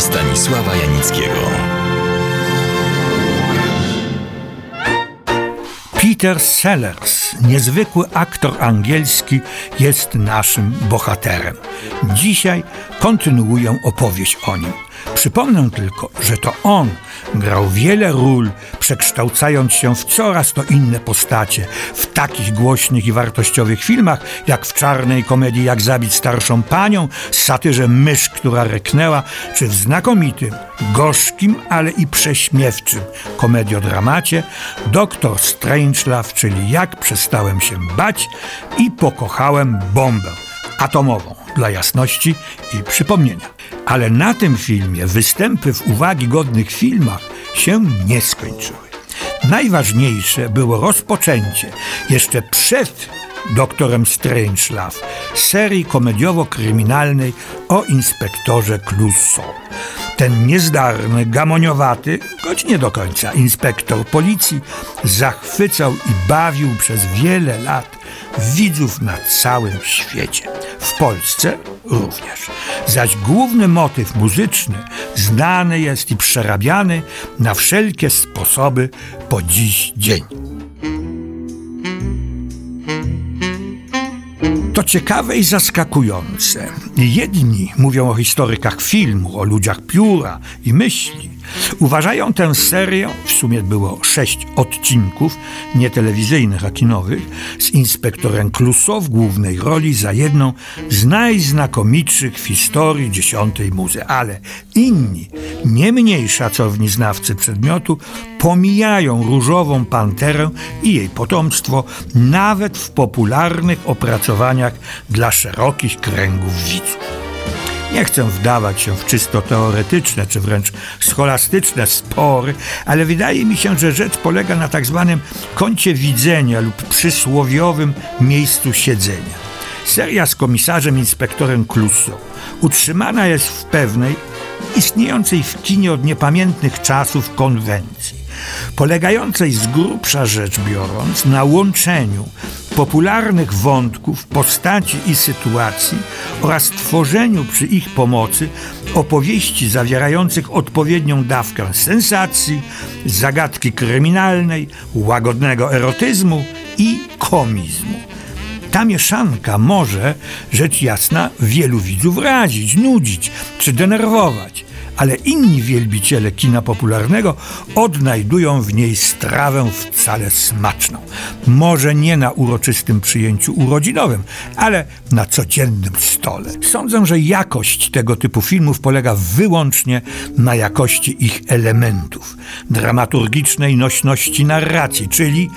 Stanisława Janickiego. Peter Sellers, niezwykły aktor angielski, jest naszym bohaterem. Dzisiaj kontynuuję opowieść o nim. Przypomnę tylko, że to on grał wiele ról, przekształcając się w coraz to inne postacie w takich głośnych i wartościowych filmach, jak w czarnej komedii Jak zabić starszą panią, satyrze Mysz, która reknęła, czy w znakomitym, gorzkim, ale i prześmiewczym komediodramacie Doktor Strangelove, czyli Jak przestałem się bać i pokochałem bombę atomową dla jasności i przypomnienia. Ale na tym filmie występy w uwagi godnych filmach się nie skończyły. Najważniejsze było rozpoczęcie jeszcze przed doktorem Strangelove serii komediowo-kryminalnej o inspektorze Clouseau. Ten niezdarny, gamoniowaty, choć nie do końca, inspektor policji zachwycał i bawił przez wiele lat widzów na całym świecie. W Polsce również. Zaś główny motyw muzyczny znany jest i przerabiany na wszelkie sposoby po dziś dzień. To ciekawe i zaskakujące. Jedni mówią o historykach filmu, o ludziach pióra i myśli. Uważają tę serię, w sumie było sześć odcinków, nie telewizyjnych, a kinowych, z inspektorem Clouseau w głównej roli za jedną z najznakomitszych w historii dziesiątej muzy. Ale inni, nie mniej szacowni znawcy przedmiotu, pomijają różową panterę i jej potomstwo nawet w popularnych opracowaniach dla szerokich kręgów widzów. Nie chcę wdawać się w czysto teoretyczne czy wręcz scholastyczne spory, ale wydaje mi się, że rzecz polega na tak zwanym kącie widzenia lub przysłowiowym miejscu siedzenia. Seria z komisarzem inspektorem Clouseau utrzymana jest w pewnej, istniejącej w kinie od niepamiętnych czasów konwencji polegającej z grubsza rzecz biorąc na łączeniu popularnych wątków, postaci i sytuacji oraz tworzeniu przy ich pomocy opowieści zawierających odpowiednią dawkę sensacji, zagadki kryminalnej, łagodnego erotyzmu i komizmu. Ta mieszanka może, rzecz jasna, wielu widzów razić, nudzić czy denerwować ale inni wielbiciele kina popularnego odnajdują w niej strawę wcale smaczną. Może nie na uroczystym przyjęciu urodzinowym, ale na codziennym stole. Sądzę, że jakość tego typu filmów polega wyłącznie na jakości ich elementów, dramaturgicznej nośności narracji, czyli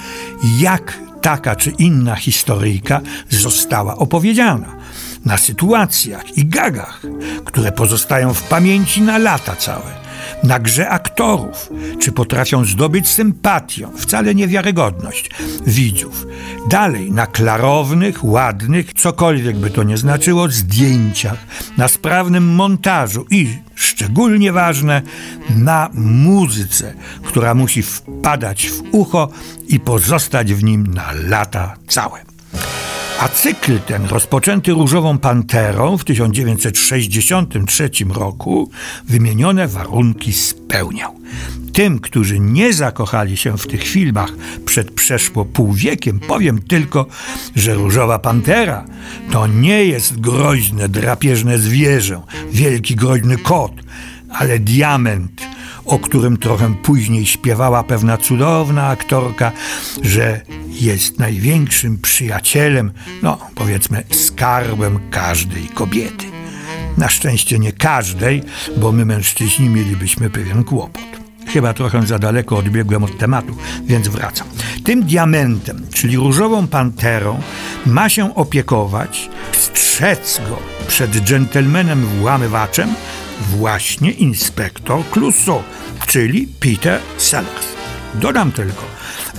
jak taka czy inna historyjka została opowiedziana na sytuacjach i gagach, które pozostają w pamięci na lata całe, na grze aktorów, czy potrafią zdobyć sympatię, wcale niewiarygodność widzów. Dalej na klarownych, ładnych, cokolwiek by to nie znaczyło, zdjęciach, na sprawnym montażu i, szczególnie ważne, na muzyce, która musi wpadać w ucho i pozostać w nim na lata całe. A cykl ten, rozpoczęty Różową Panterą w 1963 roku, wymienione warunki spełniał. Tym, którzy nie zakochali się w tych filmach przed przeszło pół wiekiem, powiem tylko, że Różowa Pantera to nie jest groźne, drapieżne zwierzę, wielki groźny kot, ale diament, o którym trochę później śpiewała pewna cudowna aktorka, że jest największym przyjacielem, no powiedzmy skarbem każdej kobiety. Na szczęście nie każdej, bo my mężczyźni mielibyśmy pewien kłopot. Chyba trochę za daleko odbiegłem od tematu, więc wracam. Tym diamentem, czyli różową panterą, ma się opiekować, strzec go przed dżentelmenem włamywaczem właśnie inspektor Clouseau, czyli Peter Sellers. Dodam tylko,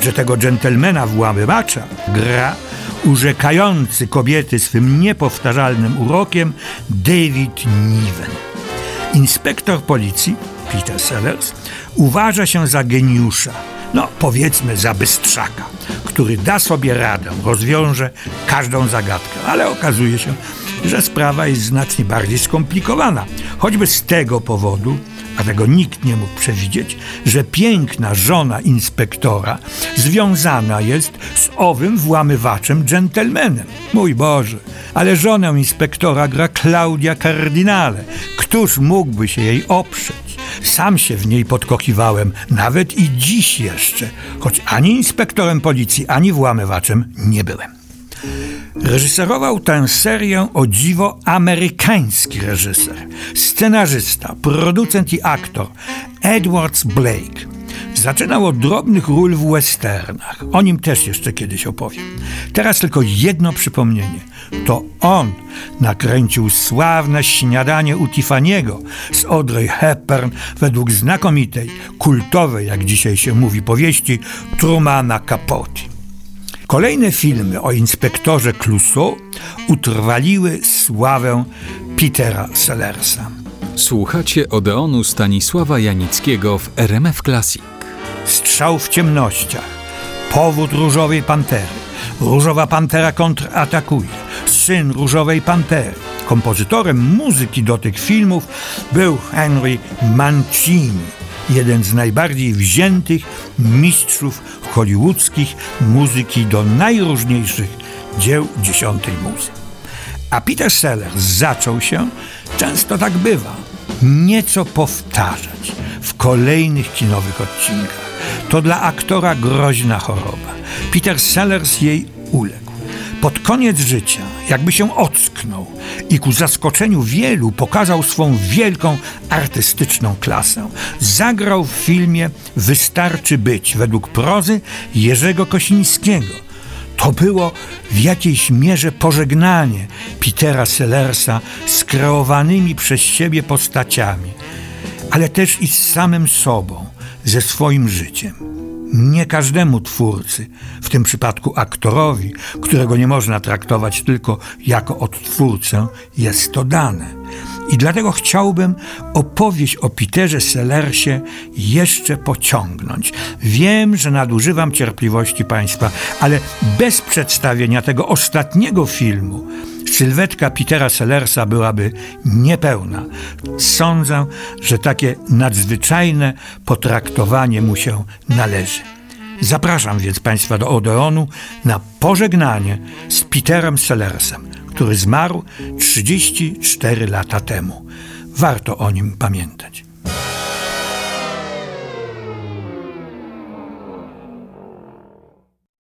że tego dżentelmena włamywacza gra urzekający kobiety swym niepowtarzalnym urokiem David Niven. Inspektor policji Peter Sellers uważa się za geniusza, no powiedzmy za bystrzaka, który da sobie radę, rozwiąże każdą zagadkę, ale okazuje się, że sprawa jest znacznie bardziej skomplikowana. Choćby z tego powodu, a tego nikt nie mógł przewidzieć, że piękna żona inspektora związana jest z owym włamywaczem dżentelmenem. Mój Boże, ale żonę inspektora gra Klaudia Cardinale. Któż mógłby się jej oprzeć? Sam się w niej podkochiwałem, nawet i dziś jeszcze, choć ani inspektorem policji, ani włamywaczem nie byłem. Reżyserował tę serię o dziwo amerykański reżyser, scenarzysta, producent i aktor Edwards Blake. Zaczynał od drobnych ról w westernach. O nim też jeszcze kiedyś opowiem. Teraz tylko jedno przypomnienie. To on nakręcił sławne śniadanie u Tiffany'ego z Audrey Hepburn według znakomitej, kultowej, jak dzisiaj się mówi, powieści Trumana Capote. Kolejne filmy o inspektorze Clouseau utrwaliły sławę Petera Sellersa. Słuchacie Odeonu Stanisława Janickiego w RMF Classic. Strzał w ciemnościach, powód różowej pantery, różowa pantera kontratakuje, syn różowej pantery. Kompozytorem muzyki do tych filmów był Henry Mancini, jeden z najbardziej wziętych mistrzów hollywoodzkich muzyki do najróżniejszych dzieł dziesiątej muzy. A Peter Sellers zaczął się, często tak bywa, nieco powtarzać w kolejnych kinowych odcinkach. To dla aktora groźna choroba. Peter Sellers jej uległ. Pod koniec życia, jakby się ocknął i ku zaskoczeniu wielu pokazał swą wielką artystyczną klasę. Zagrał w filmie Wystarczy być według prozy Jerzego Kosińskiego. To było w jakiejś mierze pożegnanie Petera Sellersa z kreowanymi przez siebie postaciami, ale też i z samym sobą, ze swoim życiem. Nie każdemu twórcy, w tym przypadku aktorowi, którego nie można traktować tylko jako odtwórcę, jest to dane. I dlatego chciałbym opowieść o Peterze Sellersie jeszcze pociągnąć. Wiem, że nadużywam cierpliwości Państwa, ale bez przedstawienia tego ostatniego filmu sylwetka Petera Sellersa byłaby niepełna. Sądzę, że takie nadzwyczajne potraktowanie mu się należy. Zapraszam więc Państwa do Odeonu na pożegnanie z Peterem Sellersem, który zmarł 34 lata temu. Warto o nim pamiętać.